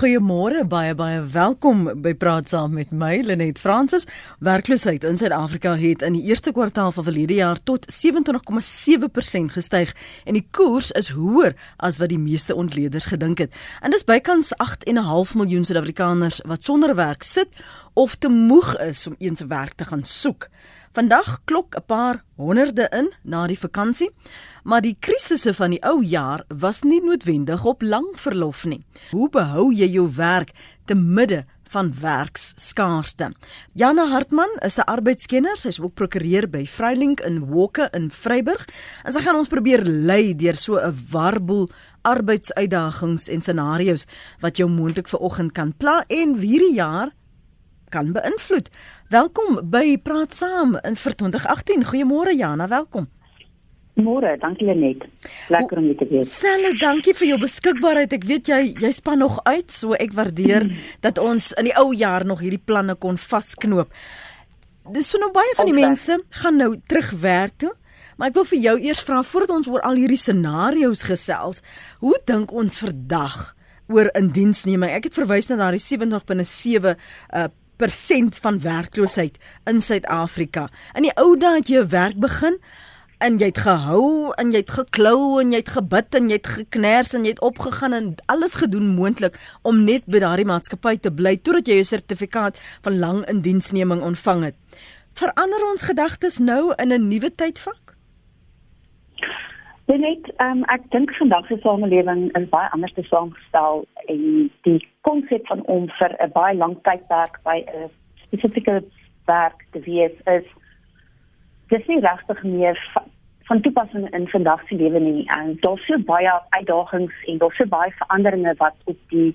Goeiemôre, baie baie welkom by Praat saam met my Lenet Fransis. Werkloosheid in Suid-Afrika het in die eerste kwartaal van verlede jaar tot 27,7% gestyg en die koers is hoër as wat die meeste ontleeders gedink het. En dis bykans 8.5 miljoen Suid-Afrikaners wat sonder werk sit of te moeg is om eens werk te gaan soek. Vandag klok 'n paar honderde in na die vakansie. Maar die krisisse van die ou jaar was nie noodwendig op lang verlof nie. Hoe behou jy jou werk te midde van werksskaarste? Jana Hartman is 'n arbeidskenner, sy's ook prokureur by Vryling in Walke in Vryburg. En sy gaan ons probeer lei deur so 'n warboel arbeidsuitdagings en scenario's wat jou moontlik vir oggend kan pla en hierdie jaar kan beïnvloed. Welkom by Praat Saam in vir 2018. Goeiemôre Jana, welkom. Môre, dankie Lenet. Lekker om jou te wees. Selle, dankie vir jou beskikbaarheid. Ek weet jy jy span nog uit, so ek waardeer mm. dat ons in die ou jaar nog hierdie planne kon vasknoop. Dis so nou baie van die okay. mense gaan nou terug werk toe. Maar ek wil vir jou eers vra voordat ons oor al hierdie scenario's gesels, hoe dink ons vandag oor indiensneming? Ek het verwys na daardie 70.7 uh persent van werkloosheid in Suid-Afrika. In die ou dae het jy 'n werk begin en jy het gehou en jy het geklou en jy het gebid en jy het gekners en jy het opgegaan en alles gedoen moontlik om net by daardie maatskappy te bly totdat jy jou sertifikaat van lang indiensneming ontvang het. Verander ons gedagtes nou in 'n nuwe tydvak? Net, um, ek dink vandag se samelewing is baie anders te saamgestel en die konsep van om vir 'n baie lang tydperk by 'n spesifieke werk te wees is dis nie regtig meer van toepassing in vandag se lewe nie. En daar's so baie uitdagings en daar's so baie veranderinge wat op die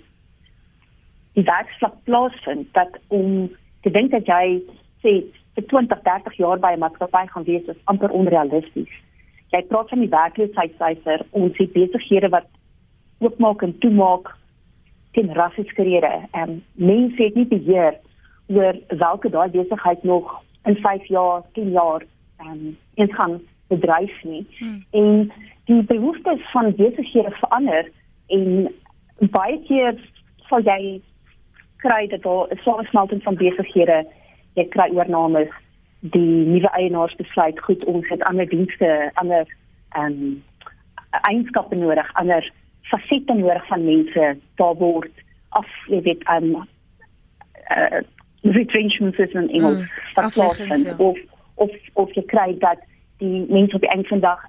die werksvlak plaasvind dat om te dink dat jy sê vir 20, 30 jaar by 'n maatskappy gaan wees is amper onrealisties jy praat van die werkloosheidsyfer ons het besighede wat oopmaak en toemaak teen rassiese karriere en mense het nie beheer oor watter daai besigheid nog in 5 jaar, 10 jaar ehm um, in gaan bedryf nie. Hmm. en die behoeftes van besighede verander en baie keer sal jy kry dat daar 'n samesmelting van besighede jy kry oornames die nuwe eienaars besluit goed ons het ander dienste ander ehm um, eienskappe nodig ander fasette nodig van mense daar word af jy weet ehm um, uh, retrenchment is in Engels mm, aflossing ja. of of of jy kry dat die mense op die einde van dag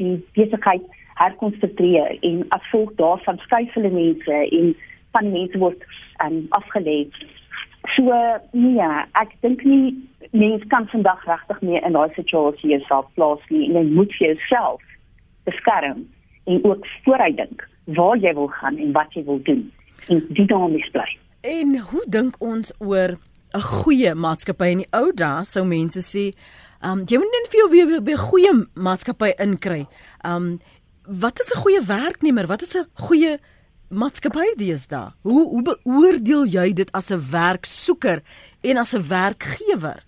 die besigheid herkonstrueer en as gevolg daarvan skuif hulle mense en van mense word um, afgelê So nee, ek dink nie mens kan vandag regtig meer in daai situasie jouself plaas nie en jy moet jouself beskerm en ook vooruit dink waar jy wil gaan en wat jy wil doen en dit dan mis bly. En hoe dink ons oor 'n goeie maatskappy in die ou dae sou mense sê, ehm um, jy moet net jou weer 'n goeie maatskappy inkry. Ehm um, wat is 'n goeie werknemer? Wat is 'n goeie maatskappy daar. Hoe hoe beoordeel jy dit as 'n werksoeker en as 'n werkgewer?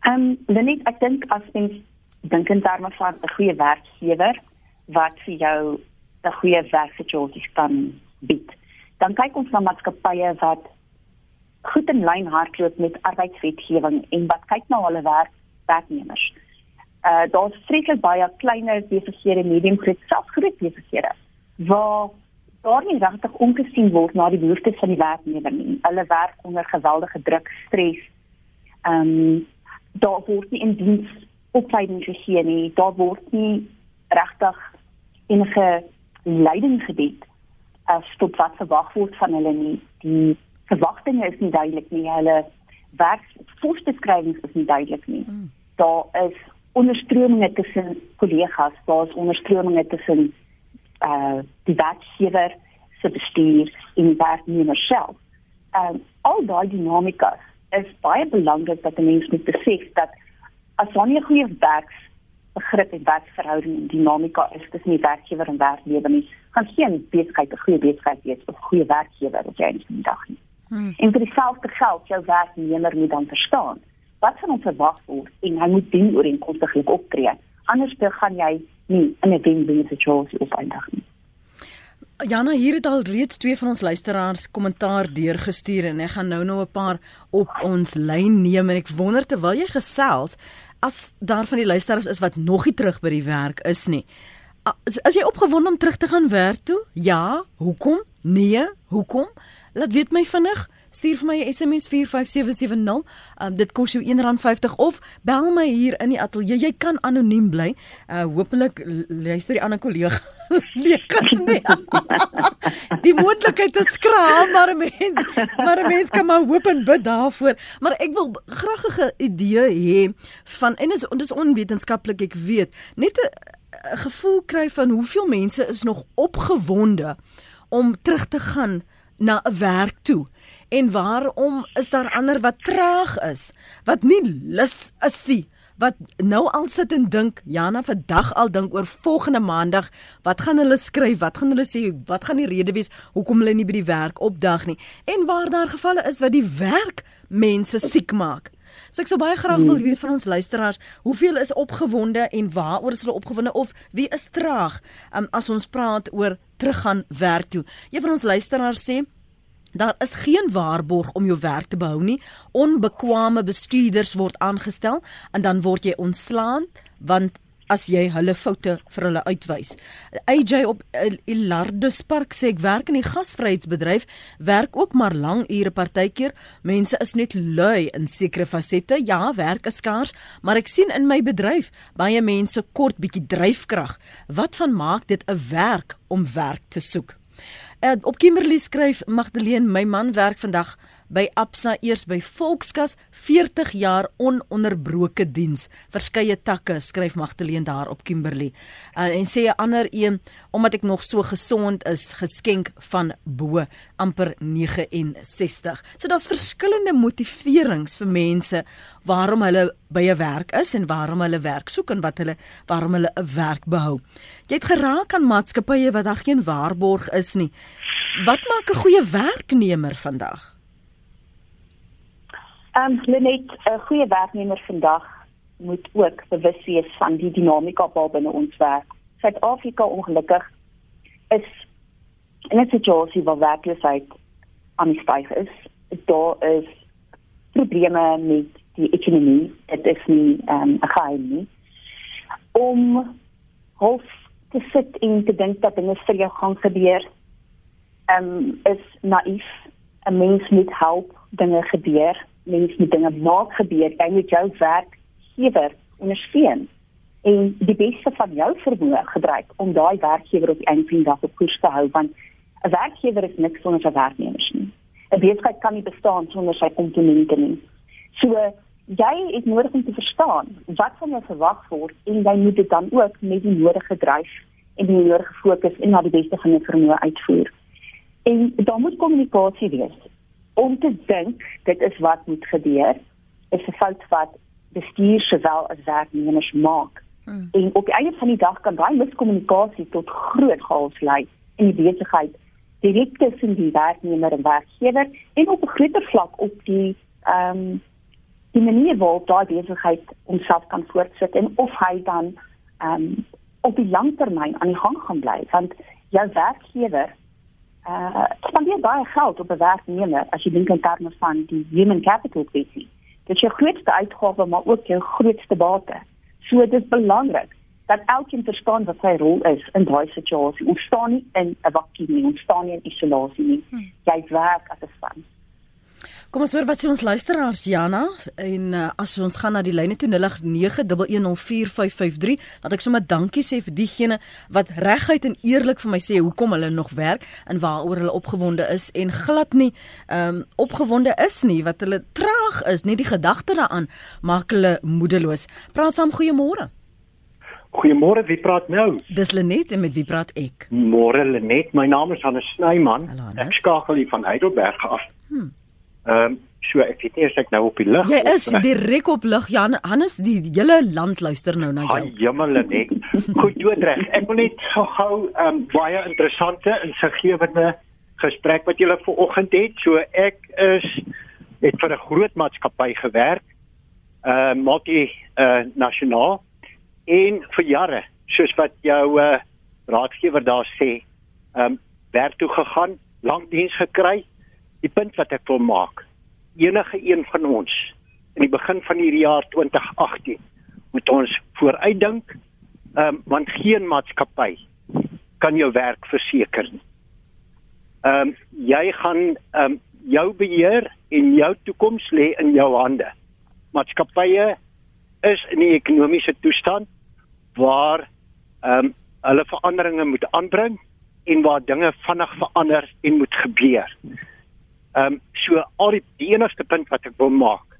Ehm um, dan ek dink as mens dink in terme van 'n goeie werkgewer wat vir jou 'n goeie werksituasie kan bied. Dan kyk ons na maatskappye wat goed in lyn hardloop met arbeidswetgewing en wat kyk na hulle werk werknemers. Uh daar's vreeslik baie kleiner besighede, medium groot, selfs groot besighede waar daar nie regtig omgesien word na die behoeftes van die werknemer nie. Hulle werk onder geweldige druk, stres. Ehm um, daar word nie in diens opleiding gegee nie. Daar word nie regtig enige leiding gebied as tot wat verwag word van hulle nie. Die verwagtinge is nie duidelik nie. Hulle werksvoorskryfings is nie duidelik nie. Hmm. Daar is onderstrominge tussen kollegas, daar is onderstrominge tussen uh die werkgewer se bestuur en die werknemer self. Um al daai dinamika is baie belangrik dat 'n mens moet besef dat as wanneer 'n goeie werks begrip en werksverhouding en dinamika is tussen die werkgewer en werknemer nie, gaan geen besigheid 'n goeie besigheid wees of 'n goeie werkgewer op jy die dag nie. Hmm. En vir dieselfde geld jou werknemer moet dan verstaan wat van hom verwag word en hy moet dien ooreenkomstig optree. Anders dan gaan jy nie in 'n wen-wen situasie opeindig nie. Jana hier het al reeds twee van ons luisteraars kommentaar deurgestuur en ek gaan nou nou 'n paar op ons lyn neem en ek wonder terwyl jy gesels as daar van die luisteraars is wat nog nie terug by die werk is nie. As, as jy opgewonde om terug te gaan werk toe? Ja, hoekom? Nee, hoekom? Laat weet my vinnig. Stuur vir my 'n SMS 45770. Um, dit kos jou R1.50 of bel my hier in die ateljee. Jy kan anoniem bly. Uh hopelik luister die ander kollega. kan nie. die moontlikheid is skraal, maar 'n mens, maar 'n mens kan maar hoop en bid daarvoor. Maar ek wil graag 'n idee hê van en is dis onwetenskaplik ek weet. Net 'n gevoel kry van hoeveel mense is nog opgewonde om terug te gaan na 'n werk toe. En waarom is daar ander wat traag is, wat nie lus is nie, wat nou al sit en dink, Jana vandag al dink oor volgende maandag, wat gaan hulle skryf, wat gaan hulle sê, wat gaan die rede wees hoekom hulle nie by die werk opdag nie. En waar daar gevalle is wat die werk mense siek maak. So ek sou baie graag wil weet van ons luisteraars, hoeveel is opgewonde en waaroor is hulle opgewonde of wie is traag um, as ons praat oor teruggaan werk toe. Een van ons luisteraars sê Daar is geen waarborg om jou werk te behou nie. Onbekwame bestuurders word aangestel en dan word jy ontslaan want as jy hulle foute vir hulle uitwys. AJ op Ilardus Park sê ek werk in die gasvryheidsbedryf, werk ook maar lang ure partykeer. Mense is net lui in sekere fasette. Ja, werk is skaars, maar ek sien in my bedryf baie mense kort bietjie dryfkrag. Wat van maak dit 'n werk om werk te soek? Uh, op Kimberley skryf Magdalene, my man werk vandag by Absa eers by Volkskas 40 jaar ononderbroke diens. Verskeie takke skryf Magdalene daar op Kimberley. Uh, en sê 'n ander een omdat ek nog so gesond is, geskenk van bo amper 69. So daar's verskillende motiverings vir mense waarom hulle by 'n werk is en waarom hulle werk soek en wat hulle waarom hulle 'n werk behou. Jy het geraak aan maatskappye wat daar geen waarborg is nie. Wat maak 'n goeie werknemer vandag? Ehm um, Lenet, 'n goeie werknemer vandag moet ook bewus wees van die dinamika wat binne ons werk. Suid-Afrika ongelukkig is in 'n situasie waar werkloosheid aan die styg is. Daar is probleme met die ekonomie. Dit is nie ehm um, 'n geheim nie. Om half te sit en te dink dat dinge vir jou gaan gebeur, ehm um, is naïef. 'n Mens moet help dinge gebeur mense met dinge maak gebeur, jy moet jou werkgewer ondersteun en die beste van jou vermoë gebruik om daai werkgewer op die einde van die dag op koers te hou want 'n werkgewer is niks sonder sy werknemers nie. 'n Besigheid kan nie bestaan sonder sy komponente nie. So jy het nodig om te verstaan wat van jou verwag word en jy moet dit dan ook met die nodige dryf en die nodige fokus en na die beste van jou vermoë uitvoer. En daar moet kommunikasie wees om te dink dit is wat moet gebeur is 'n fout wat bestuur sowel as werknemers maak. Hmm. En op die einde van die dag kan daai miskommunikasie tot groot chaos lei in die besigheid direk tussen die werknemer en werkgewer en op 'n groter vlak op die ehm um, die manier waarop daai besigheid homself kan voortsit en of hy dan ehm um, op die langtermyn aan die gang gaan bly want jou werkgewer uh spandeer baie geld op 'n werknemer as jy dink in terme van die human capital kwessie. Dit is jou grootste uitgawe maar ook jou grootste bate. So dit is belangrik dat elkeen verstaan wat sy rol is in daai situasie. Ons staan nie in 'n vakuum nie, ons staan nie in isolasie nie. Hmm. Jy werk as 'n span. Kom ons hoor wat sê ons luisteraars Jana en uh, as ons gaan na die lyne toe 0891104553 dat ek sommer dankie sê vir diegene wat reguit en eerlik vir my sê hoekom hulle nog werk en waaroor hulle opgewonde is en glad nie um, opgewonde is nie wat hulle traag is net die gedagte daaraan maak hulle moedeloos. Praat saam goeiemôre. Goeiemôre, wie praat nou? Dis Lenet en met wie praat ek? Môre Lenet, my naam is Hanne Snyman. Ek skakel hier van Heidelberg af. Hmm. Ehm um, so ek weet eers ek nou op die lug. Jy is direk op lug Jan Hannes die hele land luister nou na jou. Ai jemmel net. Goed doodreg. Ek wil net gou ehm um, baie interessante insiggewende gesprek wat julle vanoggend het. So ek is het vir 'n groot maatskappy gewerk. Ehm uh, multi uh, nasionaal en vir jare soos wat jou uh, raadgewer daar sê, ehm um, werk toe gegaan, lank diens gekry. Die punt wat ek wil maak, enige een van ons in die begin van hierdie jaar 2018 moet ons vooruitdink, ehm um, want geen maatskappy kan jou werk verseker nie. Ehm um, jy gaan ehm um, jou beheer en jou toekoms lê in jou hande. Maatskappye is in 'n ekonomiese toestand waar ehm um, hulle veranderinge moet aanbring en waar dinge vinnig verander en moet gebeur. Ehm um, so al die, die enigste punt wat ek wil maak.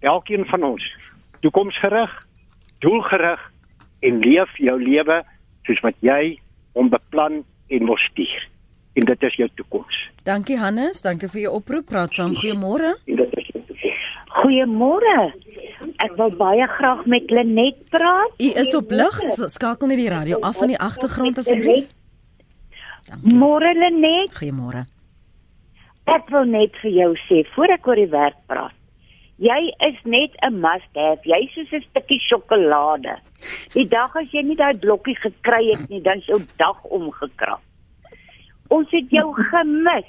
Elkeen van ons toekomsgerig, doelgerig en leef jou lewe soos wat jy hom beplan en wil stuur. En dit is jou toekoms. Dankie Hannes, dankie vir jou oproep. Praat saam. Goeiemôre. Goeiemôre. Ek wil baie graag met Lenet praat. U is op lig. Skakel net die radio af van die agtergrond asseblief. Môre Lenet. Goeiemôre. Ek wil net vir jou sê voor ek oor die werk praat. Jy is net 'n must have. Jy is soos 'n stukkie sjokolade. Die dag as jy nie daai blokkie gekry het nie, dan is jou dag omgekrap. Ons het jou gemis.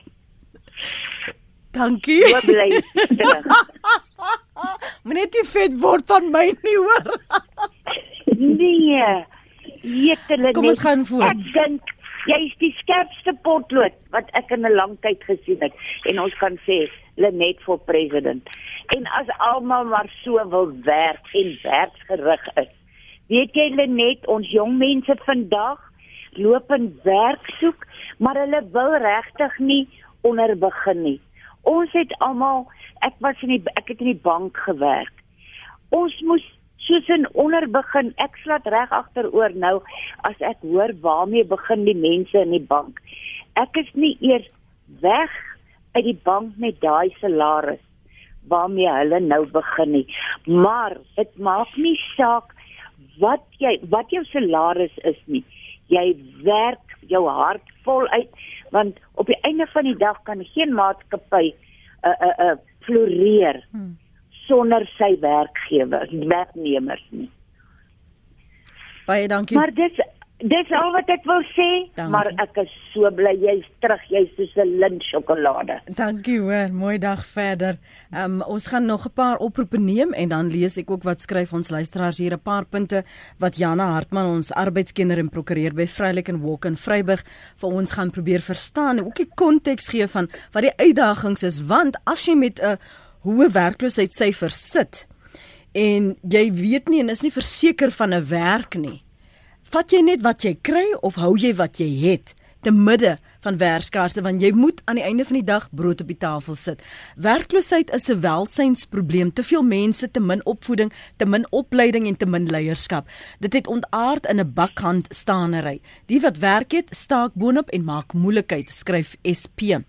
Dankie. Hoe bly terug? Moenie te vet word van my nie hoor. nee. Jetele Kom ons gaan voort. Ek dink jy is die skerpste potlood wat ek in 'n lang tyd gesien het en ons kan sê Lenet vir president. En as almal maar so wil werk en werksgerig is. Weet jy Lenet, ons jong mense vandag loop in werk soek, maar hulle wil regtig nie onder begin nie. Ons het almal, ek was in die ek het in die bank gewerk. Ons moes soos in onder begin, ek slaat reg agteroor nou as ek hoor waarmee begin die mense in die bank. Ek is nie eers weg uit die bank met daai salaris waarmee hulle nou begin nie. Maar dit maak nie saak wat jy wat jou salaris is nie. Jy werk jou hart voluit want op die einde van die dag kan geen maatskappy 'n uh, 'n uh, uh, floreer hmm. Sonder sy werkgewer, werknemers nie. Baie dankie. Maar dis dis al wat ek wil sê, dankie. maar ek is so bly jy's terug, jy's soos 'n lint sjokolade. Dankie hoor, mooi dag verder. Um, ons gaan nog 'n paar oproepe neem en dan lees ek ook wat skryf ons luisteraars hier 'n paar punte wat Jana Hartman ons arbeidskenner en prokureur by Vrylik en Walk in Vryburg vir ons gaan probeer verstaan en ook die konteks gee van wat die uitdagings is want as jy met 'n hoë werkloosheidsyfer sit en jy weet nie en is nie verseker van 'n werk nie vat jy net wat jy kry of hou jy wat jy het te midde van werkskaarste want jy moet aan die einde van die dag brood op die tafel sit. Werkloosheid is 'n welsynsprobleem. Te veel mense, te min opvoeding, te min opleiding en te min leierskap. Dit het ontaard in 'n bakhand staanery. Die wat werk het, staak boonop en maak moeilikheid, skryf SP.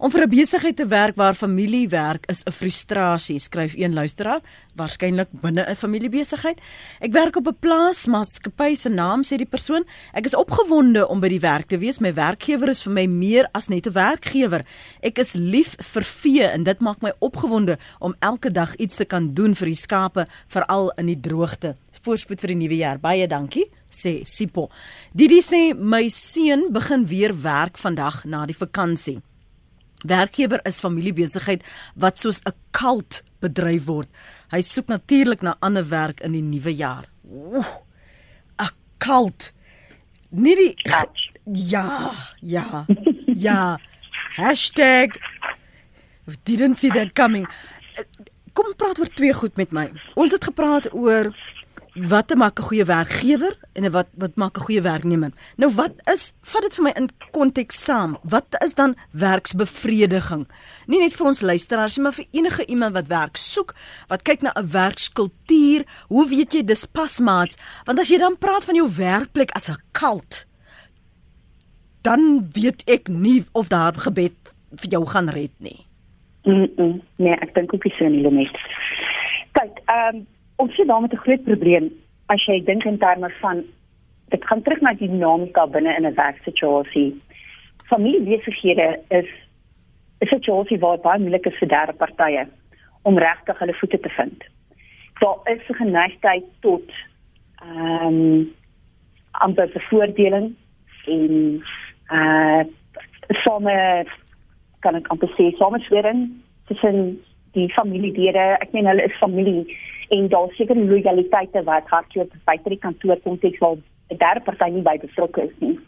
Om vir 'n besigheid te werk waar familie werk is 'n frustrasie, skryf een luisteraar, waarskynlik binne 'n familiebesigheid. Ek werk op 'n plaas, maatskappy se naam sê die persoon. Ek is opgewonde om by die werk te wees. My werkgewer is vir my meer as net 'n werkgewer. Ek is lief vir vee en dit maak my opgewonde om elke dag iets te kan doen vir die skape, veral in die droogte. Voorspoed vir die nuwe jaar. Baie dankie sê Sipo. Didi sê my seun begin weer werk vandag na die vakansie. Werkgewer is familiebesigheid wat soos 'n kult bedryf word. Hy soek natuurlik na ander werk in die nuwe jaar. 'n Kult. Nie die Ja, ja. Ja. Hashtag didn't see that coming. Kom praat oor twee goed met my. Ons het gepraat oor wat maak 'n goeie werkgewer en wat wat maak 'n goeie werknemer. Nou wat is vat dit vir my in konteks saam? Wat is dan werksbevrediging? Nie net vir ons luisteraars nie, maar vir enige iemand wat werk soek, wat kyk na 'n werkskultuur. Hoe weet jy dis pasmaats? Want as jy dan praat van jou werkplek as 'n kult, dan weet ek nie of daar gebed vir jou gaan red nie. Mm -mm, nee, ek dink ook nie so nie, Lenet. Kyk, ehm um, ons sit daar met 'n groot probleem as jy dink in terme van dit gaan terug na die dinamika binne in 'n werksituasie. Familiebesighede is 'n situasie waar baie moeilik is vir derde partye om regtig hulle voete te vind. Daar is 'n geneigtheid tot ehm um, amper bevoordeling en uh same kan ek amper sê sameswering tussen die familielede. Ek meen hulle is familie en daar seker lojaliteite wat hardloop buite die kantoorkonteks waar 'n derde party nie by betrokke is nie.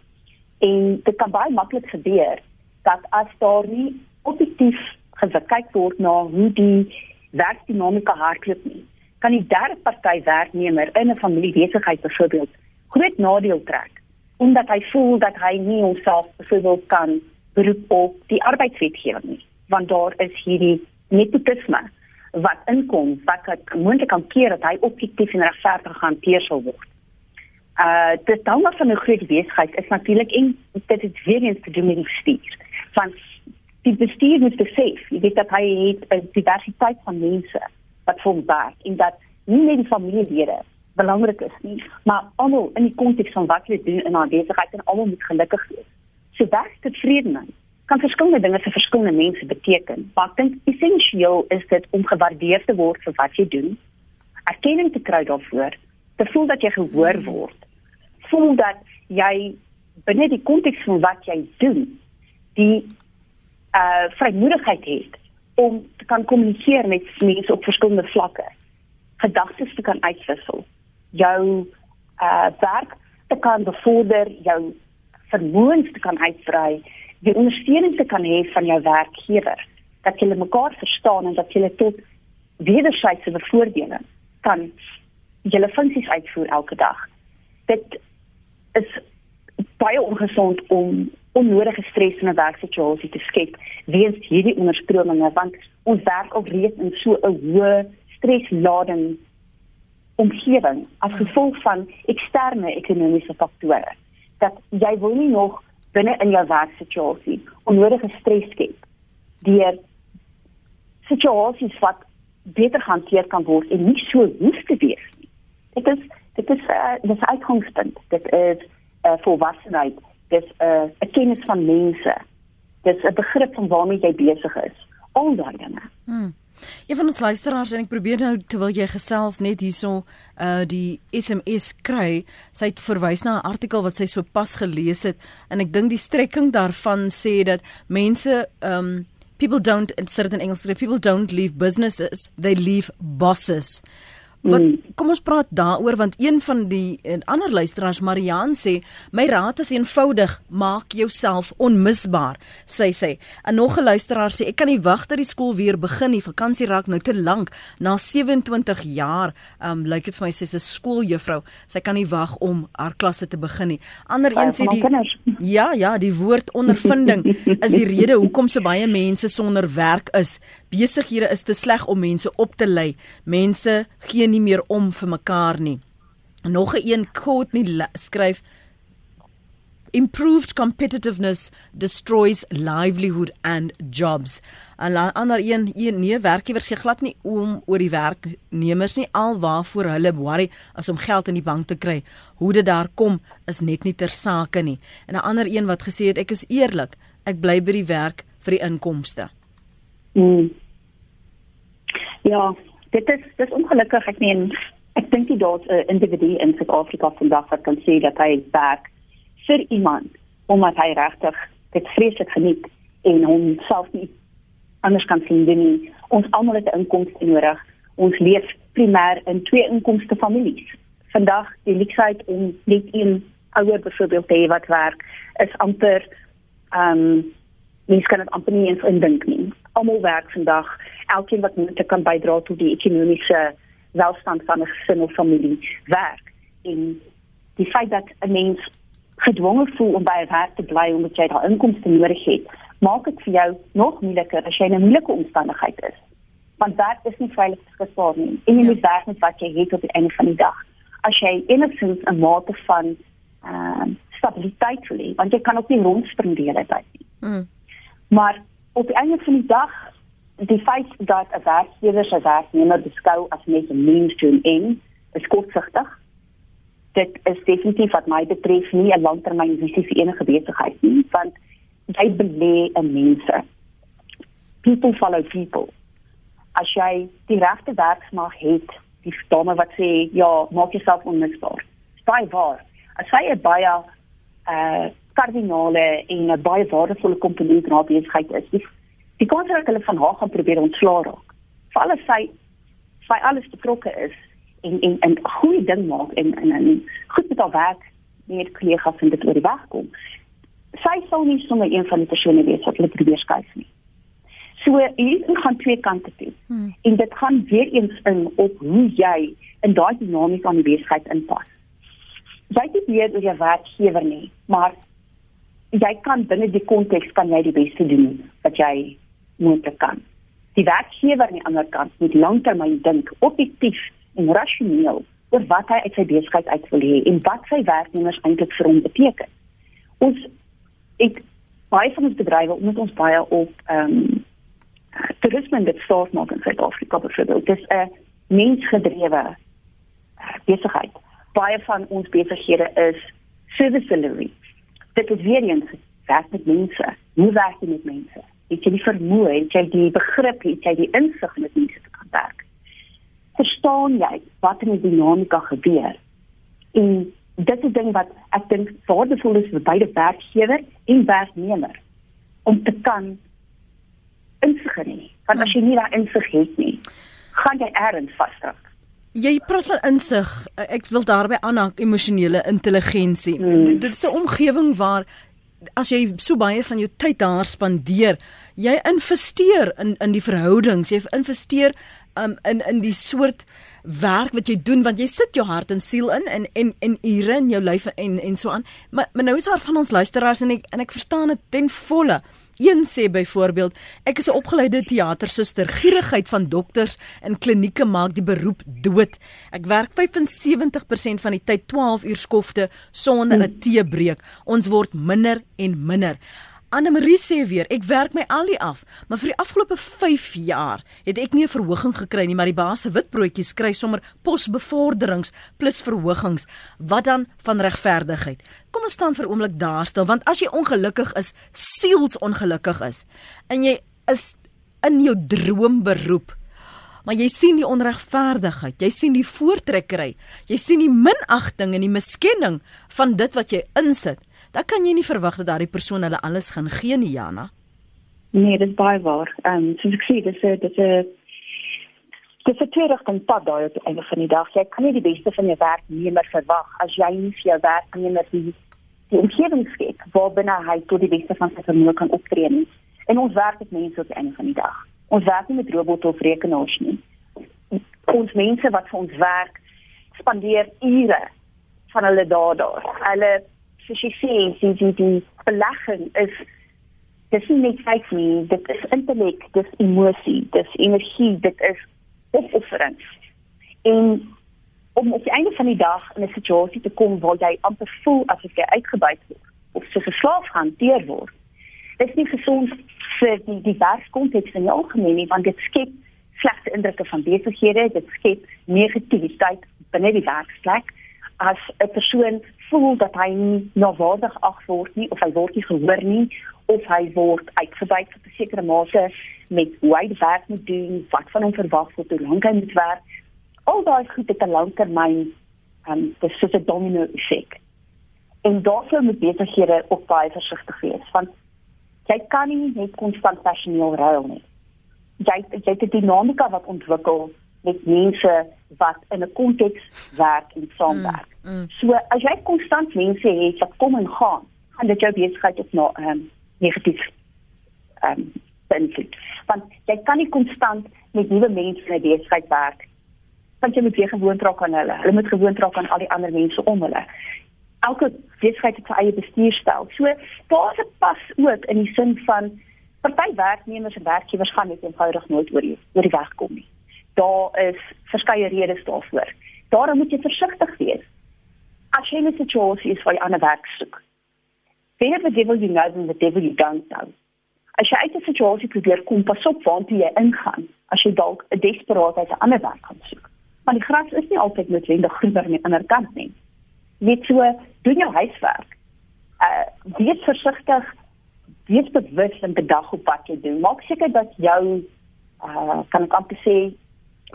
En dit kan baie maklik gebeur dat as daar nie objektief gekyk word na hoe die werksdinamika hardloop nie, kan die derde party werknemer in 'n familiebesigheid byvoorbeeld groot nadeel trek omdat hy voel dat hy nie homself byvoorbeeld kan beroep op die arbeidswetgewing nie, want daar is hierdie nepotisme wat inkom wat ek moontlik kan keer dat hy objektief en regverdig gehanteer sal word. Uh dit dan van 'n groot besigheid is natuurlik en dit het weer eens te doen met die bestuur. Van die bestuur moet besef, jy weet dat hy het 'n diversiteit van mense wat vir werk en dat nie net die familielede belangrik is nie, maar almal in die konteks van wat jy doen in 'n besigheid en almal moet gelukkig wees. So werk vredelik kan verskillende dinge vir verskillende mense beteken. Maar ek dink essensieel is dit om gewaardeer te word vir wat jy doen, erkenning te kry daarvoor, te voel dat jy gehoor word, voel dat jy binne die konteks van wat jy doen, die uh vrymoedigheid het om te kan kommunikeer met mense op verskillende vlakke, gedagtes te kan uitwissel, jou uh werk te kan bevorder, jou vermoëns te kan uitbrei, die ondersteuning te kan hê van jou werkgewer, dat julle mekaar verstaan en dat julle tot wederwysige bevoordeling kan julle funksies uitvoer elke dag. Dit is baie ongesond om onnodige stres in 'n werksituasie te skep weens hierdie onderstrominge want ons werk al reeds in so 'n hoë streslading omgewing as gevolg van eksterne ekonomiese faktore dat jy wil nie nog binne in jou werksituasie onnodige stres skep deur situasies wat beter hanteer kan word en nie so hoef te wees nie. Dit is dit is 'n uh, dis uitgangspunt. Dit is 'n uh, volwassenheid. Dit is 'n uh, 'n kennis van mense. Dit is 'n begrip van waarmee jy besig is. Al daai dinge. Hmm. Een van ons luisteraars en ek probeer nou terwyl jy gesels net hierso uh die SMS kry, sy het verwys na 'n artikel wat sy sopas gelees het en ek dink die strekking daarvan sê dat mense um people don't in certain Engels people don't leave businesses, they leave bosses. Wat hmm. kom ons praat daaroor want een van die ander luisteraars Marian sê my raad is eenvoudig maak jouself onmisbaar sê sy. En nog 'n luisteraar sê ek kan nie wag dat die skool weer begin nie. Vakansie raak nou te lank. Na 27 jaar um lyk dit vir my sy is 'n skooljuffrou. Sy kan nie wag om haar klasse te begin nie. Ander een sê die Ja, ja, die woord ondervinding is die rede hoekom so baie mense sonder werk is. Besighede is te sleg om mense op te lei. Mense gee nie meer om vir mekaar nie. Nog 'n een nie skryf improved competitiveness destroys livelihood and jobs. 'n Ander een, een nee, werkgewers gee glad nie om oor die werknemers nie alwaarvoor hulle worry as om geld in die bank te kry. Hoe dit daar kom is net nie ter sake nie. En 'n ander een wat gesê het ek is eerlik, ek bly by die werk vir die inkomste. Mm. Ja, dit is dis ongelukkig ek meen ek dink dit daar's 'n individu in Suid-Afrika vandag wat kan sê dat hy werk vir iemand omdat hy regtig dit vreeslik geniet en hom self nie anders kan sien nie. Ons almal het 'n inkomste nodig. Ons leef primêr in twee inkomste families. Vandag die leksheid om net een ouer byvoorbeeld te hê wat werk is amper ehm um, mens kan dit amper nie eens indink nie. Almal werk vandag elkeen wat moet kan bydra tot die ekonomiese welstand van 'n gesin of familie werk en die feit dat 'n mens gedwonge voel om by 'n werk te bly omdat jy daar inkomste nodig het maak dit vir jou nog moeiliker as jy in 'n moeilike omstandigheid is want werk is nie veilig beskikbaar nie en jy ja. moet werk met wat jy het op die einde van die dag as jy enigstens 'n mate van ehm uh, stabiliteit wil hê want jy kan ook nie rondspring die hele tyd nie mm. maar op die einde van die dag die feit dat 'n werkgewer sy werknemer beskou as net 'n means to an end, is kortsigtig. Dit is definitief wat my betref nie 'n langtermynvisie vir enige besigheid nie, want jy belê in mense. People follow people. As jy die regte werksmag het, die dame wat sê ja, maak jouself onmisbaar. Spy waar. As jy 'n baie uh kardinale en 'n baie waardevolle komponent in haar besigheid is. Die, die kans dat hulle van haar gaan probeer ontslaa raak. Vir alles sy sy alles betrokke is en en 'n goeie ding maak en en 'n goed met haar werk met kollegas en dit oor die weg kom. Sy sal nie sommer een van die persone wees wat hulle probeer skuif nie. So hier gaan twee kante toe. Hmm. En dit gaan weer eens in op hoe jy in daai dinamika aan die besigheid inpas. Jy het nie oor jou werkgewer nie, maar jy kan binne die konteks kan jy die beste doen wat jy moontlik kan. Die werkgewer aan die ander kant moet lanktermyn dink, objektief en rasioneel oor wat hy uit sy besigheid uit wil hê en wat sy werknemers eintlik vir hom beteken. Ons ek baie van ons bedrywe moet ons baie op ehm um, toerisme en dit staat maak in Suid-Afrika byvoorbeeld. Dit is 'n mensgedrewe besigheid. Baie van ons besighede is service delivery. Dit is weer eens werk met mense. Hoe werk jy met mense? Het jy die vermoë, het jy die begrip, het jy die insig om met mense te kan werk? Verstaan jy wat in die dinamika gebeur? En dit is ding wat ek dink waardevol is vir beide werkgewer en werknemer om te kan insig hê. Want as jy nie daai insig het nie, gaan jy ergens vasdraak. Jy praat van insig. Ek wil daarby aanhaak emosionele intelligensie. Hmm. Dit is 'n omgewing waar as jy so baie van jou tyd daar spandeer, jy investeer in in die verhoudings, jy investeer um, in in die soort werk wat jy doen want jy sit jou hart en siel in en en en ure in jou lyf en en so aan. Maar, maar nou is daar van ons luisteraars en ek en ek verstaan dit ten volle. Een sê byvoorbeeld, ek is 'n opgeleide teatersuster. Gierigheid van dokters in klinieke maak die beroep dood. Ek werk 75% van die tyd 12 uur skofte sonder 'n teebreek. Ons word minder en minder. Anne Marie sê weer, ek werk my al die af, maar vir die afgelope 5 jaar het ek nie 'n verhoging gekry nie, maar die baas se witbroodjies kry sommer posbevorderings plus verhogings. Wat dan van regverdigheid? Kom ons staan vir oomblik daar stil, want as jy ongelukkig is, siels ongelukkig is, en jy is in jou droomberoep, maar jy sien die onregverdigheid, jy sien die voortrekkery, jy sien die minagting en die miskenning van dit wat jy insit dan kan jy nie verwag dat daardie persoon hulle alles gaan gee nie, Jana. Nee, dit is baie waar. Ehm um, soos ek sê, dis 'n dis 'n dis 'n tweerigting pad daai op die einde van die dag. Jy kan nie die beste van jou werknemer verwag as jy nie vir jou werknemer die die omgewing skep waarbinne hy tot die beste van sy vermoë kan optree nie. En ons werk met mense op die einde van die dag. Ons werk nie met robotte of rekenaars nie. Ons mense wat vir ons werk spandeer ure van hulle dae daar. Hulle soos jy sê, die die die belegging is dis nie net feit nie, dit is intellek, dis emosie, dis energie, dit is opoffering. En om op die einde van die dag in 'n situasie te kom waar jy amper voel asof jy uitgebuit word of so verslaaf hanteer word. Dit is nie gesond vir die die werkskonteks in die algemeen nie, want dit skep slegte indrukke van besighede, dit skep negativiteit binne die werksplek as 'n persoon voel dat hy nie nawaardig ag word nie of hy word nie gehoor nie of hy word uitgebuit tot 'n sekere mate met hoe hy werk moet doen, wat van hom verwag word, hoe lank hy moet werk. Al daai goed het 'n langtermyn ehm um, dis soos 'n domino effek. En daarvoor moet besighede ook baie versigtig wees want jy kan nie net konstant personeel ruil nie. Jy jy het 'n dinamika wat ontwikkel met mense wat in 'n konteks werk en saamwerk. Mm, mm. So as jy konstant mense het wat kom en gaan, gaan dit jou besigheid op na ehm um, negatief ehm um, beïnvloed. Want jy kan nie konstant met nuwe mense in 'n besigheid werk want jy moet weer gewoond raak aan hulle. Hulle moet gewoond raak aan al die ander mense om hulle. Elke besigheid het sy eie bestuurstyl. So daar's 'n pas ook in die sin van party werknemers en werkgewers gaan net eenvoudig nooit oor die oor die weg kom nie daar is verskeie redes daarvoor. Daarom moet jy versigtig wees. As jy 'n situasie is waar jy ander werk soek. Beter the devil you know than the devil you don't know. As jy uit 'n situasie probeer kom, pas op waar jy ingaan. As jy dalk 'n desperaat uit 'n ander werk gaan soek. Want die gras is nie altyd noodwendig groener aan die ander kant nie. Net so, doen jou huiswerk. Uh wees versigtig. Wees bewus van die dag op wat jy doen. Maak seker dat jou uh kan ek amper sê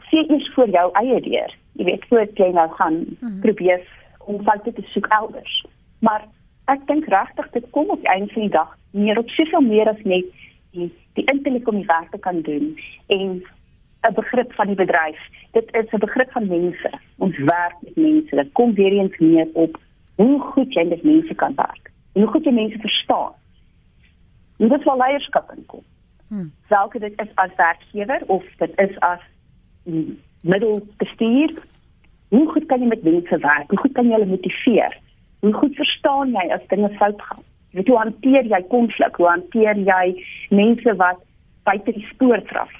sê eers vir jou eie deur. Jy weet voor jy nou gaan hmm. probeer om foute te soek elders. Maar ek dink regtig dit kom op einde van die dag meer op soveel meer as net die die intellek om die werk te kan doen en 'n begrip van die bedryf. Dit is 'n begrip van mense. Ons werk met mense. Dit kom weer eens neer op hoe goed jy met mense kan werk. En hoe goed jy mense verstaan. En dit sal leierskap inkom. Hmm. Welke dit is as werkgewer of dit is as middelbestuur. Hoe goed kan jy met mense werk? Hoe goed kan jy hulle motiveer? Hoe goed verstaan jy as dinge fout gaan? Weet hoe hanteer jy konflik? Hoe hanteer jy mense wat buite die spoor draf?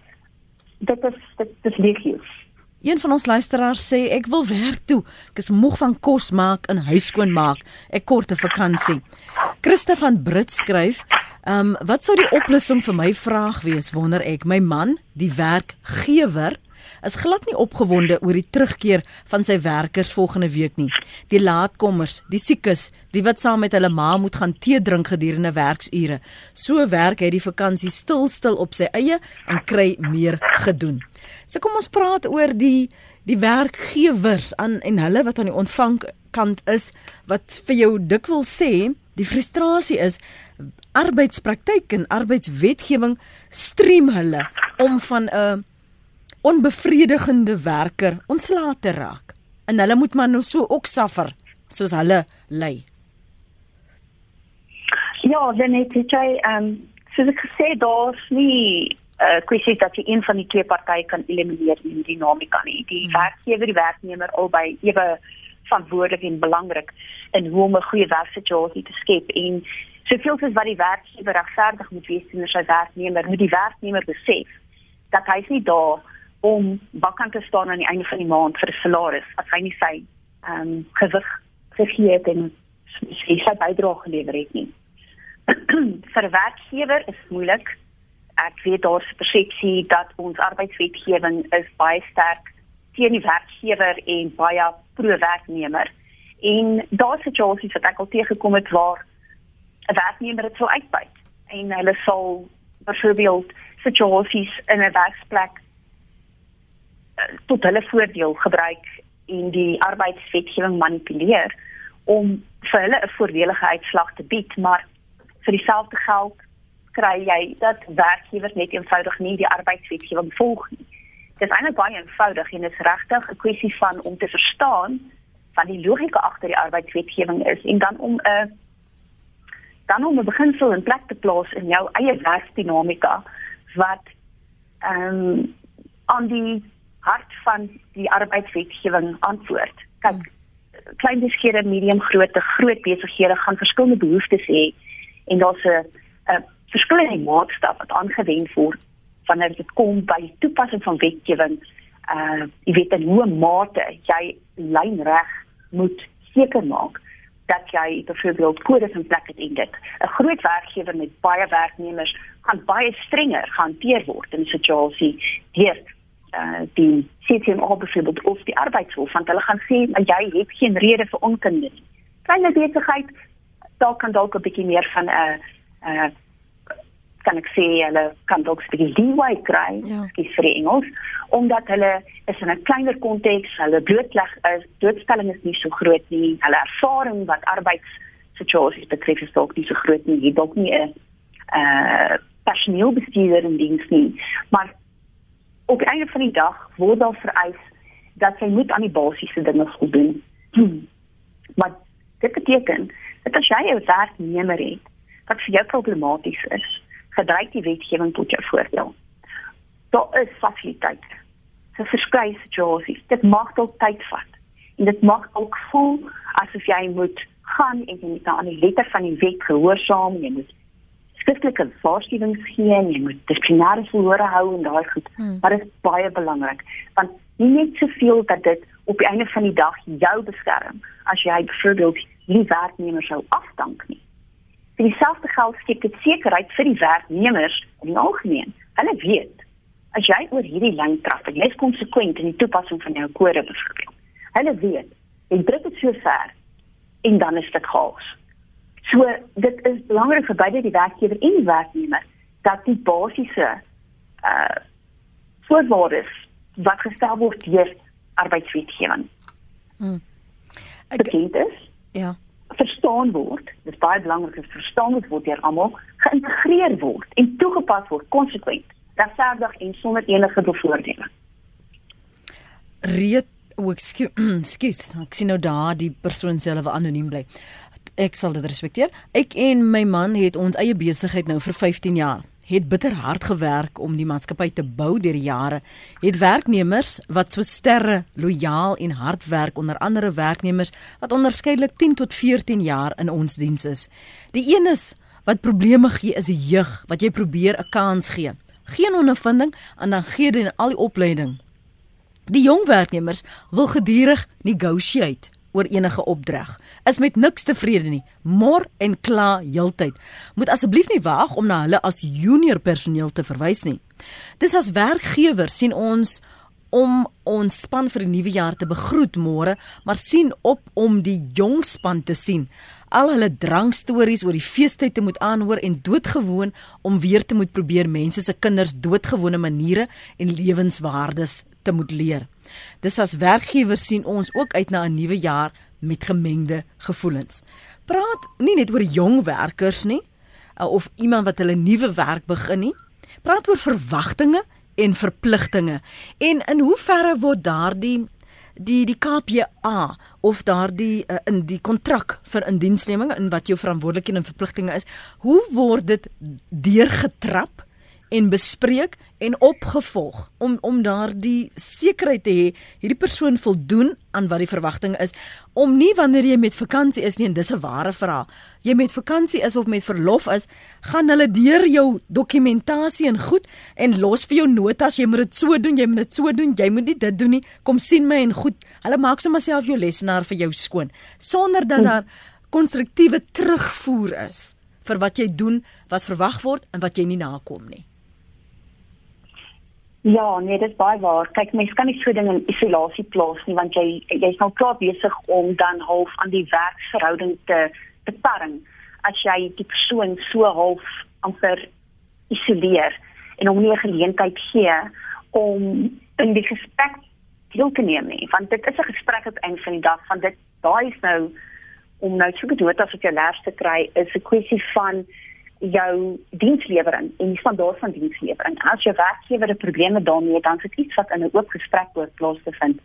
Dit is dit is legio. Een van ons luisteraars sê ek wil werk toe. Ek is moeg van kos maak en huis skoon maak. Ek kort 'n vakansie. Christa van Brits skryf, um, wat sou die oplossing vir my vraag wees wonder ek. My man, die werkgewer, is glad nie opgewonde oor die terugkeer van sy werkers volgende week nie. Die laatkommers, die siekes, die wat saam met hulle ma moet gaan tee drink gedurende werksure. So werk hy die vakansie stil stil op sy eie en kry meer gedoen. So kom ons praat oor die die werkgewers aan en hulle wat aan die ontvangkant is wat vir jou dikwel sê die frustrasie is arbeidspraktyk en arbeidswetgewing stream hulle om van 'n onbevredigende werker ontslae te raak. En hulle moet maar nou so ook suffer soos hulle ly. Ja, dan het jy ehm soos ek gesê daar's nie 'n uh, eh, kwessie dat jy een van die twee partye kan elimineer in die dinamika nie. Die hmm. werkgewer die werknemer albei ewe verantwoordelik en belangrik in hoe om 'n goeie werksituasie te skep en soveel soos wat die werkgewer regverdig moet wees teenoor sy werknemer, moet die werknemer besef dat hy nie daar om bakkant te staan aan die einde van die maand vir 'n salaris as hy nie sy ehm um, gewig gegee het en sy sy bydrae gelewer het nie. vir werkgewer is moeilik. Ek weet daar's 'n persepsie dat ons arbeidswetgewing is baie sterk teen die werkgewer en baie pro werknemer. En daar's situasies wat ek al teëgekom het waar 'n werknemer dit sou uitbuit en hulle sal byvoorbeeld situasies in 'n werksplek tot hulle voordeel gebruik en die arbeidswetgewing manipuleer om vir hulle 'n voordelige uitslag te bied, maar vir dieselfde geld kry jy dat werkgewers net eenvoudig nie die arbeidswetgewing volg nie. Dit is eintlik baie eenvoudig en dit is regtig 'n kwessie van om te verstaan van die logika agter die arbeidswetgewing is en dan om 'n uh, dan om 'n beginsel in plek te plaas in jou eie werksdinamika wat ehm um, aan die hart van die arbeidswetgewing antwoord. Kyk, klein besighede, medium grootte, groot besighede gaan verskillende behoeftes hê en daar's 'n 'n verskillende maatstaf wat aangewend word wanneer dit kom by toepassing van wetgewing. Uh jy weet in hoe mate jy lynreg moet seker maak dat jy byvoorbeeld kodes in plek het en dit 'n groot werkgewer met baie werknemers gaan baie strenger gehanteer word in 'n situasie deur uh, die CCMA byvoorbeeld of die arbeidshof want hulle gaan sê dat jy het geen rede vir onkunde nie. Kleine besigheid dalk kan dalk 'n bietjie meer van 'n uh, uh, kan ek sê hulle kan dalk 'n bietjie leeway kry, ja. skies vir die Engels, omdat hulle is in 'n kleiner konteks, hulle blootleg is, doodstelling is nie so groot nie, hulle ervaring wat arbeidssituasies betref is dalk nie so groot nie, jy dalk nie 'n uh personeel bestuurder in diens nie, maar op die einde van die dag word daar vereis dat jy moet aan die basiese dinge voldoen. Hmm. Maar dit beteken dat as jy 'n werknemer het wat vir jou problematies is, gebruik die wetgewing tot jou voordeel. Daar is fasiliteite vir verskeie situasies. Dit mag dalk tyd vat. En dit mag ook voel asof jy moet gaan en jy moet aan die letter van die wet gehoorsaam, jy moet skriftelike waarskuwings gee en jy moet dissiplinêre verhore hou en daai goed. Hmm. Maar dit is baie belangrik want nie net soveel dat dit op die einde van die dag jou beskerm as jy byvoorbeeld nie werknemer sou afdank nie. Vir dieselfde geld skep dit sekerheid vir die werknemers in die algemeen. Hulle weet as jy oor hierdie lyn trap en jy is konsekwent in die toepassing van jou kode byvoorbeeld. Hulle weet jy druk dit so ver en dan is dit chaos. So dit is belangrik vir beide die werkgewer en die werknemer dat die basiese uh voorwaardes wat gestel word deur arbeidswetgewing. Hmm. Ek dink dit ja verstaan word. Dit is baie belangrik dat verstaan word deur almal, geïntegreer word en toegepas word konsekwent, regverdig en sonder enige bevoordeling. Reet, o, ekskuus, ek sien nou daar die persoon self anoniem bly. Ek sal dit respekteer. Ek en my man het ons eie besigheid nou vir 15 jaar het bitter hard gewerk om die maatskappy te bou deur die jare. Het werknemers wat so sterre, lojaal en hard werk onder andere werknemers wat onderskeidelik 10 tot 14 jaar in ons diens is. Die een is wat probleme gee is 'n jeug wat jy probeer 'n kans gee. Geen ondervinding en dan gee jy al die opleiding. Die jong werknemers wil gedurig negotiate oor enige opdrag is met niks tevrede nie. Mor en kla heeltyd. Moet asseblief nie waag om na hulle as junior personeel te verwys nie. Dis as werkgewer sien ons om ons span vir die nuwe jaar te begroet môre, maar sien op om die jong span te sien. Al hulle drankstories oor die feestyd te moet aanhoor en doodgewoon om weer te moet probeer mense se kinders doodgewone maniere en lewenswaardes te moet leer. Dis as werkgewer sien ons ook uit na 'n nuwe jaar met gemengde gevoelens. Praat nie net oor jong werkers nie uh, of iemand wat hulle nuwe werk begin nie. Praat oor verwagtinge en verpligtinge en in hoe verre word daardie die die KPA of daardie uh, in die kontrak vir indiensneming in wat jou verantwoordelikhede en verpligtinge is, hoe word dit deurgetrap en bespreek en opgevolg om om daardie sekerheid te hê hierdie persoon voldoen aan wat die verwagting is. Om nie wanneer jy met vakansie is nie en dis 'n ware verhaal. Jy met vakansie is of met verlof is gaan hulle deur jou dokumentasie en goed en los vir jou notas jy moet dit so doen jy moet dit so doen jy moet nie dit doen nie. Kom sien my en goed. Hulle maak sommer self jou lesenaar vir jou skoon. Sonder dat daar konstruktiewe terugvoer is vir wat jy doen wat verwag word en wat jy nie nakom nie Ja, nee, dit is baie waar. Kyk, mense kan nie so ding in isolasie plaas nie want jy jy's nou klaar besig om dan half aan die werksverhouding te te parring as jy die persoon so half amper isoleer en hom nie 'n geleentheid gee om in die gesprek deel te neem nie, want dit is 'n gesprek op een van die dag van dit daai is nou om nou so gedoet as op jou laaste kry is 'n kwessie van jou dienslewering en die standaard van dienslewering. As jou werkgewer 'n probleem het daarmee, dan is dit iets wat in 'n oop gesprek moet plaas te vind.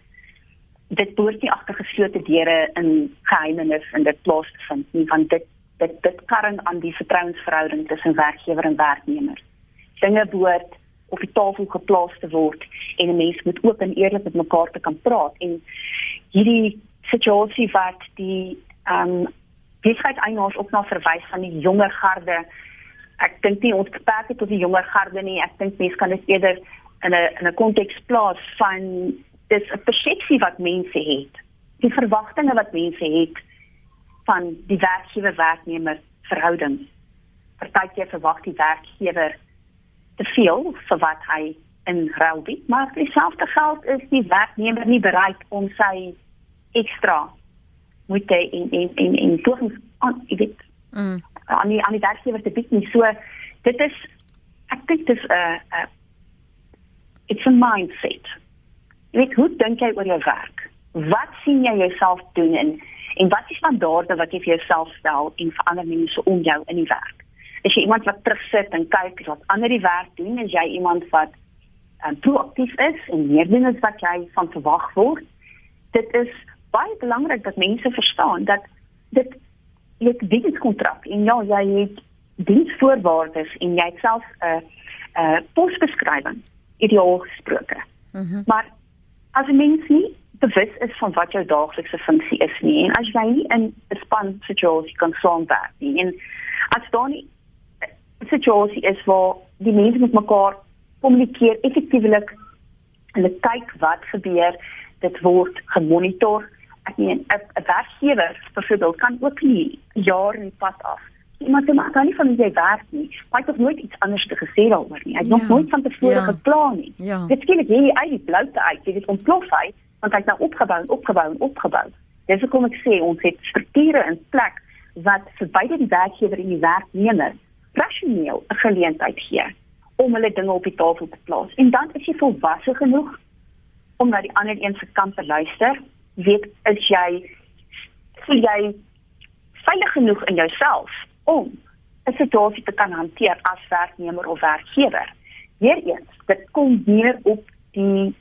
Dit behoort nie agter geslote deure in geheimenis in dit plaas te vind nie, want dit dit dit karring aan die vertrouensverhouding tussen werkgewer en werknemer. Dinge behoort op die tafel geplaas te word en 'n mens moet oop en eerlik met mekaar te kan praat en hierdie situasie wat die ehm um, besigheidseienaars ook na verwys van die jonger garde. Ek dink nie ons beperk dit tot die jonger garde nie. Ek dink mense kan dit eerder in 'n in 'n konteks plaas van dis 'n persepsie wat mense het. Die verwagtinge wat mense het van die werkgewer werknemer verhouding. Partykeer verwag die werkgewer te veel vir wat hy in ruil bied, maar dieselfde geld is die werknemer nie bereid om sy ekstra moet hy in in in in pogings aan jy weet. Mm. aan die aan die werkgewer te bied nie. So dit is ek dink dit is 'n uh, uh, it's a mindset. Jy weet hoe dink jy oor jou werk? Wat sien jy jouself doen en en wat is standaarde wat jy vir jouself stel en vir ander mense om jou in die werk? Is jy iemand wat terugsit en kyk wat ander die werk doen? Is jy iemand wat um, proaktief is en meer doen as wat jy van verwag word? Dit is baie belangrik dat mense verstaan dat dit jy het dienskontrak en ja jy het diensvoorwaardes en jy het self 'n uh, 'n uh, posbeskrywing ideaal gesproke. Mm -hmm. Maar as 'n mens nie bewus is van wat jou daaglikse funksie is nie en as jy nie in 'n span situasie kan saamwerk nie en as daar nie 'n situasie is waar die mense met mekaar kommunikeer effektiewelik en kyk wat gebeur dit word gemonitor ek meen 'n werkgewer byvoorbeeld kan ook nie jaar in pad af. Iemand sê maar kan nie van jy werk nie. Maar ek het nooit iets anders te gesê daaroor nie. Ek het ja, nog nooit van tevore ja, geplan nie. Ja. Dit skielik jy uit die bloute uit, het ontplof uit want hy het nou opgebou en opgebou en opgebou. Dis hoekom ek sê ons het strukture in plek wat vir beide die werkgewer en die werknemer rasioneel 'n geleentheid gee om hulle dinge op die tafel te plaas. En dan is jy volwasse genoeg om na die ander een se kant te luister weet is jy voel jy veilig genoeg in jouself om 'n situasie te kan hanteer as werknemer of werkgewer. Weereens, dit kom neer op die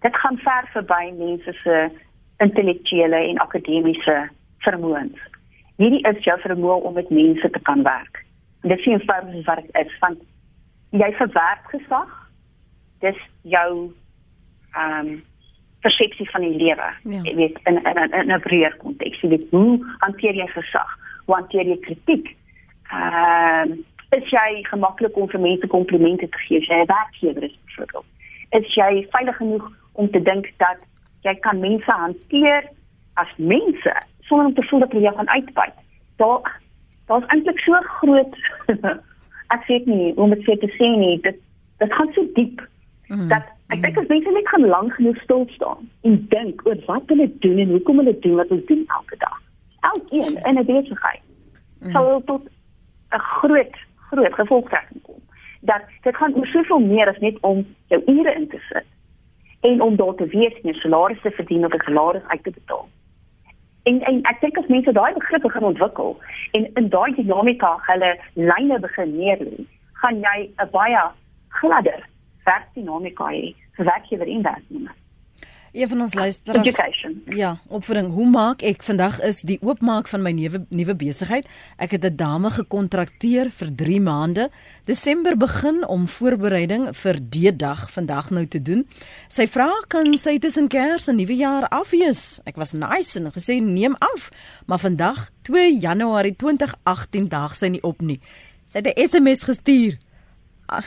dit gaan ver verby mense se intellektuele en akademiese vermoëns. Hierdie is jou vermoë om met mense te kan werk. En dit sien firms wat dit is van jy verwerk gesag. Dis jou ehm um, persepsie van die lewe. Ja. Jy weet in in in 'n breër konteks. Jy weet hoe hanteer jy gesag? Hoe hanteer jy kritiek? Ehm uh, is jy gemaklik om vir mense komplimente te gee as jy 'n werkgewer is byvoorbeeld? Is jy veilig genoeg om te dink dat jy kan mense hanteer as mense sonder om te voel dat jy jou gaan uitbuit? Daar daar's eintlik so groot ek weet nie hoe om dit te sê nie. Dit dit gaan so diep mm. dat Ek dink as mense net gaan lank genoeg stil staan en dink oor wat hulle doen en hoekom hulle doen wat hulle doen elke dag. Elkeen in 'n besigheid mm. sal tot 'n groot groot gevolgtrekking kom. Dat dit gaan oor soveel meer as net om jou ure in te sit en om daar te wees en 'n salaris te verdien of 'n salaris uit te betaal. En en ek dink as mense daai begrippe gaan ontwikkel en in daai dinamika hulle lyne begin neerlê, gaan jy 'n baie gladder werkdinamika hê vir werkgewer en werknemer. Een van ons luisteraars Education. Ja, opvoeding. Hoe maak ek vandag is die oopmaak van my nuwe nuwe besigheid. Ek het 'n dame gekontrakteer vir 3 maande. Desember begin om voorbereiding vir die dag vandag nou te doen. Sy vra kan sy tussen Kers en Nuwejaar afwees. Ek was nice en gesê neem af, maar vandag 2 Januarie 2018 dag sy nie op nie. Sy het 'n SMS gestuur. Ach,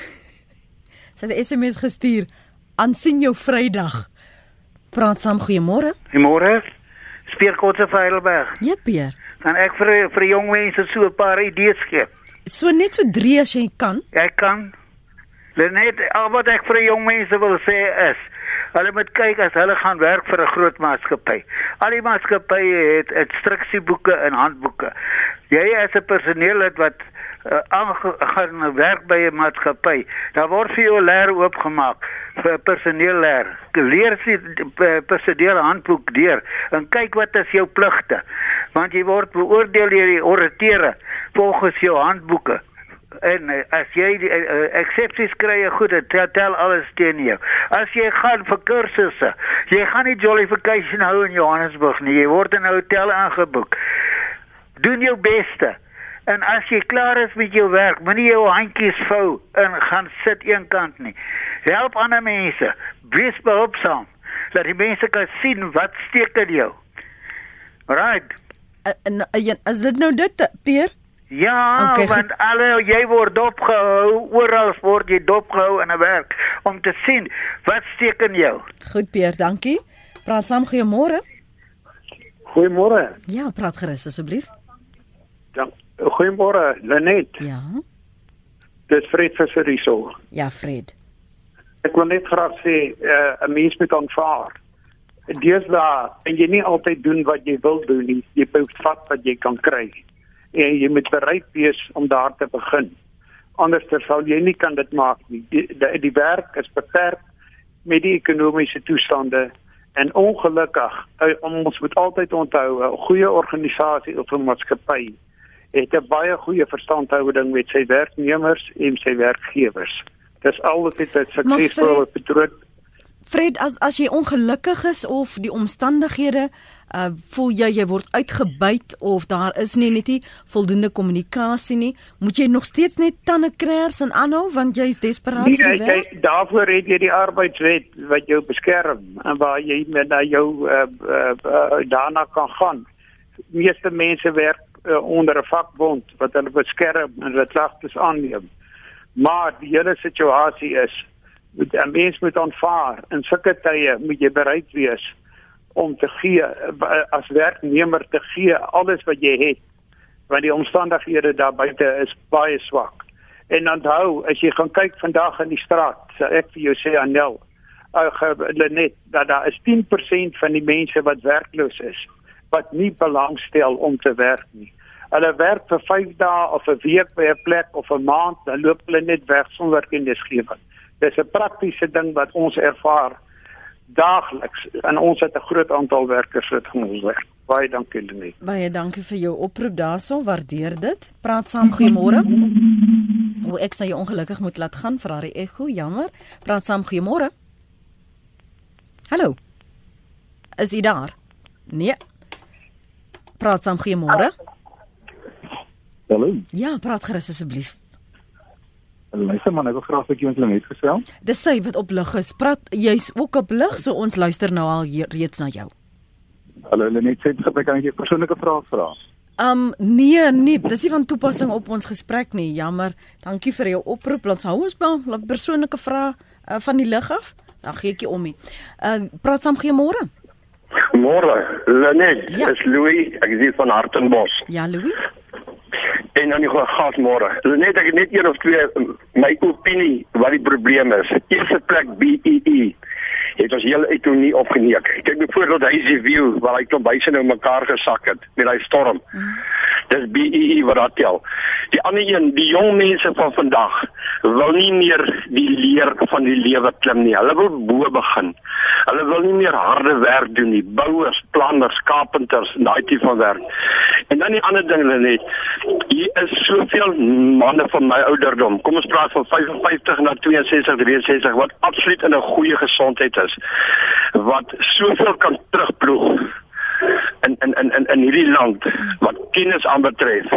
sy het 'n SMS gestuur aan sien jou Vrydag. Praat saam goeiemôre. Goeiemôre. Speerkotse van Heidelberg. Ja, Pier. Kan ek vir vir jong mense so 'n paar idees gee? So net so 3 as jy kan. Ek kan. Net al wat ek vir jong mense wil sê is Hulle moet kyk as hulle gaan werk vir 'n groot maatskappy. Al die maatskappye het instruksieboeke en handboeke. Jy as 'n personeellid wat uh, aangaan werk by 'n maatskappy, daar word vir jou leer oopgemaak vir personeel leer. Leer sy personeel handboek deur en kyk wat is jou pligte. Want jy word beoordeel deur die orateure volgens jou handboeke. En uh, as jy die uh, eksepsies kry, goed, tel, tel alles teen jou. As jy gaan vir kursusse, jy gaan nie jollification hou in Johannesburg nie. Jy word in 'n hotel aangeboek. Doen jou beste. En as jy klaar is met jou werk, moenie jou handjies vou en gaan sit eenkant nie. Help ander mense. Wees behulpsaam. Laat die mense kan sien wat steek in jou. Right. En as dit nou dit, Peer? Ja, okay, want alle jy word dopgehou, oral word jy dopgehou in 'n werk om te sien wat steek in jou. Goed, Peer, dankie. Praat saam goeiemôre. Goeiemôre. Ja, praat gerus asseblief. Goeiemôre, Lenet. Ja. Dis Fred vir hierso. Ja, Fred. Ek wil net graag sê uh, 'n mens moet aanvaar. Dis daar en jy nie altyd doen wat jy wil doen nie. Jy moet vat wat jy kan kry. En jy moet bereid wees om daar te begin. Anders sal jy nie kan dit maak nie. Die, die, die werk is beperk met die ekonomiese toestande en ongelukkig uh, ons moet altyd onthou 'n goeie organisasie of 'n maatskappy het 'n baie goeie verstandhouding met sy werknemers en sy werkgewers. Dis altyd 'n suksesvolle patroon. Fred, as as jy ongelukkig is of die omstandighede uh voel jy jy word uitgebuit of daar is nie net nie voldoende kommunikasie nie, moet jy nog steeds net tande kners en aanhou want jy is desperaat nee, vir werk. Jy, daarvoor het jy die arbeidswet wat jou beskerm en waar jy met na jou uh, uh, uh daarna kan gaan. Meeste mense werk uh, onder 'n vakbond wat hulle beskerm en hulle klagtes aanneem. Maar die hele situasie is moet 'n mens moet aanvaar in sulke tye moet jy bereid wees om te gee uh, as werknemer te gee alles wat jy het want die omstandighede daar buite is baie swak. En onthou, as jy gaan kyk vandag in die straat, sê ek vir jou sê Anel, uh, net dat daar is 10% van die mense wat werkloos is wat nie belangstel om te werk nie. Hulle werk vir 5 dae of 'n week by 'n plek of 'n maand, dan loop hulle net weg sonder kennisgewing. Dis 'n praktiese ding wat ons ervaar daagliks en ons het 'n groot aantal werkers wat ons werk. Baie dankie Lenet. Baie dankie vir jou oproep daarso, waardeer dit. Praat saam, goeiemôre. O, ek sê jy ongelukkig moet laat gaan vir haar ego, jammer. Praat saam, goeiemôre. Hallo. Is jy daar? Nee. Praat saam, goeiemôre. Hallo. Ja, praat gerus asseblief. Luister man, ek wil graag 'n bietjie met Lenet gesels. Dis sy wat op lig is. Praat jy's ook op lig, so ons luister nou al hier, reeds na jou. Hallo Lenet, sê ek kan net 'n persoonlike vraag vra. Um nee, nee, dis nie van toepassing op ons gesprek nie. Jammer. Dankie vir jou oproep. Laat hou ons by persoonlike vrae uh, van die lig af. Dan gee ek jou om. Uh praat saam goeiemôre. Môre, Lenet, Ja. is Louis, ek is van Hartenbos. Ja, Louis. En dan die gas môre. Lenet, ek het net een of twee my opinie wat die probleem is. Eerste plek BEE. Het ons hele ekonomie opgeneek. Kyk byvoorbeeld Hazy View waar hy klomp huise nou mekaar gesak het met daai storm. Dis BEE wat daar tel. Die ander een, die jong mense van vandag wil nie meer die leer van die lewe klim nie. Hulle wil bo begin. Hulle wil nie meer harde werk doen nie. Bouers, planners, carpenters, daai tipe van werk. En dan die ander ding hulle net, hier is soveel manne van my ouderdom. Kom ons praat van 55 na 62, 63 wat absoluut in 'n goeie gesondheid is. Wat soveel kan terugploeg in in in in, in hierdie land wat kennis aanbetref.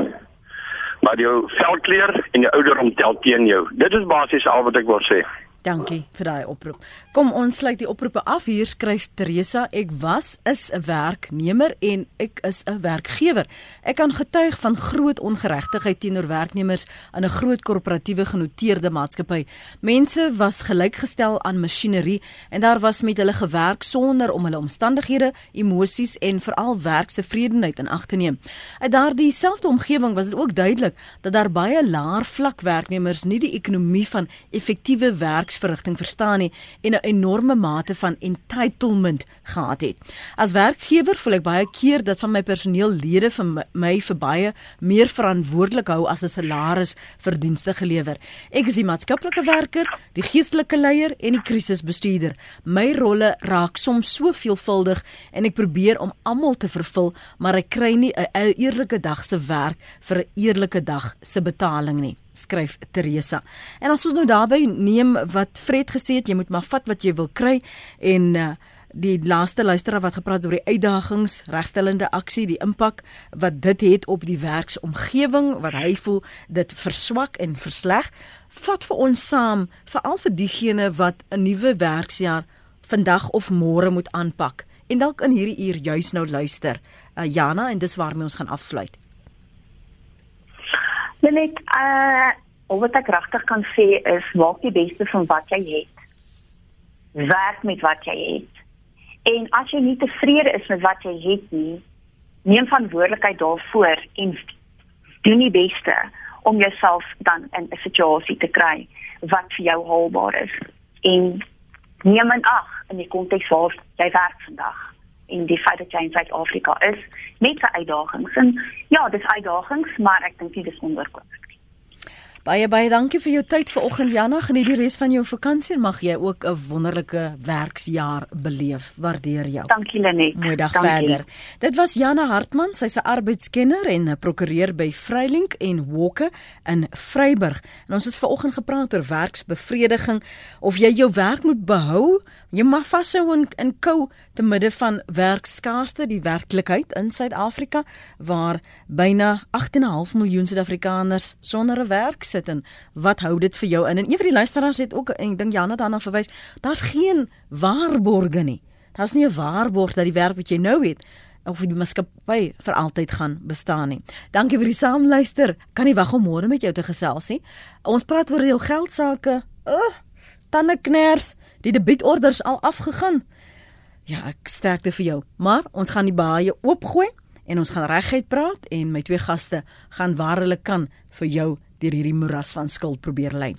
Maar jou velkleur en jou ouderdom tel teen jou. Dit is basies al wat ek wil sê. Dankie vir daai oproep. Kom ons sluit die oproepe af. Hier skryf Teresa: Ek was is 'n werknemer en ek is 'n werkgewer. Ek kan getuig van groot ongeregtigheid teenoor werknemers in 'n groot korporatiewe genoteerde maatskappy. Mense was gelykgestel aan masjinerie en daar was met hulle gewerk sonder om hulle omstandighede, emosies en veral werkstevredenheid in ag te neem. Uit daardie selfde omgewing was dit ook duidelik dat daar baie laer vlak werknemers nie die ekonomie van effektiewe werksverrigting verstaan nie en 'n enorme mate van entitlement gehad het. As werkgewer voel ek baie keer dat van my personeellede vir my, my vir baie meer verantwoordelik hou as 'n salaris vir dienste gelewer. Ek is die maatskaplike werker, die geestelike leier en die krisisbestuurder. My rolle raak soms so veelvuldig en ek probeer om almal te vervul, maar ek kry nie 'n eerlike dag se werk vir 'n eerlike dag se betaling nie skryf Teresa. En as ons nou daarbey neem wat Fred gesê het, jy moet maar vat wat jy wil kry en uh, die laaste luisteraar wat gepraat oor die uitdagings, regstellende aksie, die impak wat dit het op die werksomgewing wat hy voel dit verswak en versleg. Vat vir ons saam, veral vir diegene wat 'n nuwe werksjaar vandag of môre moet aanpak en dalk in hierdie uur juis nou luister. Uh, Jana en dis waarmee ons gaan afsluit. Net uh wat ek regtig kan sê is maak die beste van wat jy het. Werk met wat jy het. En as jy nie tevrede is met wat jy het nie, neem verantwoordelikheid daarvoor en doen die beste om jouself dan in 'n situasie te kry wat vir jou haalbaar is. En neem in ag in die konteks waar jy werk vandag en die feit dat jy in Suid-Afrika is met sy uitdagings. En ja, dis uitdagings, maar ek dink nie dis onverkooplik nie. Baie baie dankie vir jou tyd vanoggend Jana. Geniet die res van jou vakansie en mag jy ook 'n wonderlike werksjaar beleef. Waardeer jou. Dankie Lenet. Mooi dag Dankie. verder. Dit was Jana Hartman, sy's 'n arbeidskenner en 'n prokureur by Vrylink en Walke in Vryburg. En ons het vanoggend gepraat oor werksbevrediging of jy jou werk moet behou, jy mag vashou in in kou te midde van werkskaarste, die werklikheid in Suid-Afrika waar byna 8.5 miljoen Suid-Afrikaners sonder 'n werk sit en wat hou dit vir jou in? En een van die luisteraars het ook en ek dink Jana daarna verwys, daar's geen waarborge nie. Daar's nie 'n waarborg dat die werk wat jy nou het of die maatskappy vir altyd gaan bestaan nie. Dankie vir die saamluister. Kan nie wag om môre met jou te gesels nie. Ons praat oor jou geld sake. Oh, tandekners, die debietorders al afgegaan. Ja, ek sterkte vir jou. Maar ons gaan die baie oopgooi en ons gaan reguit praat en my twee gaste gaan waar hulle kan vir jou deur hierdie moeras van skuld probeer lei.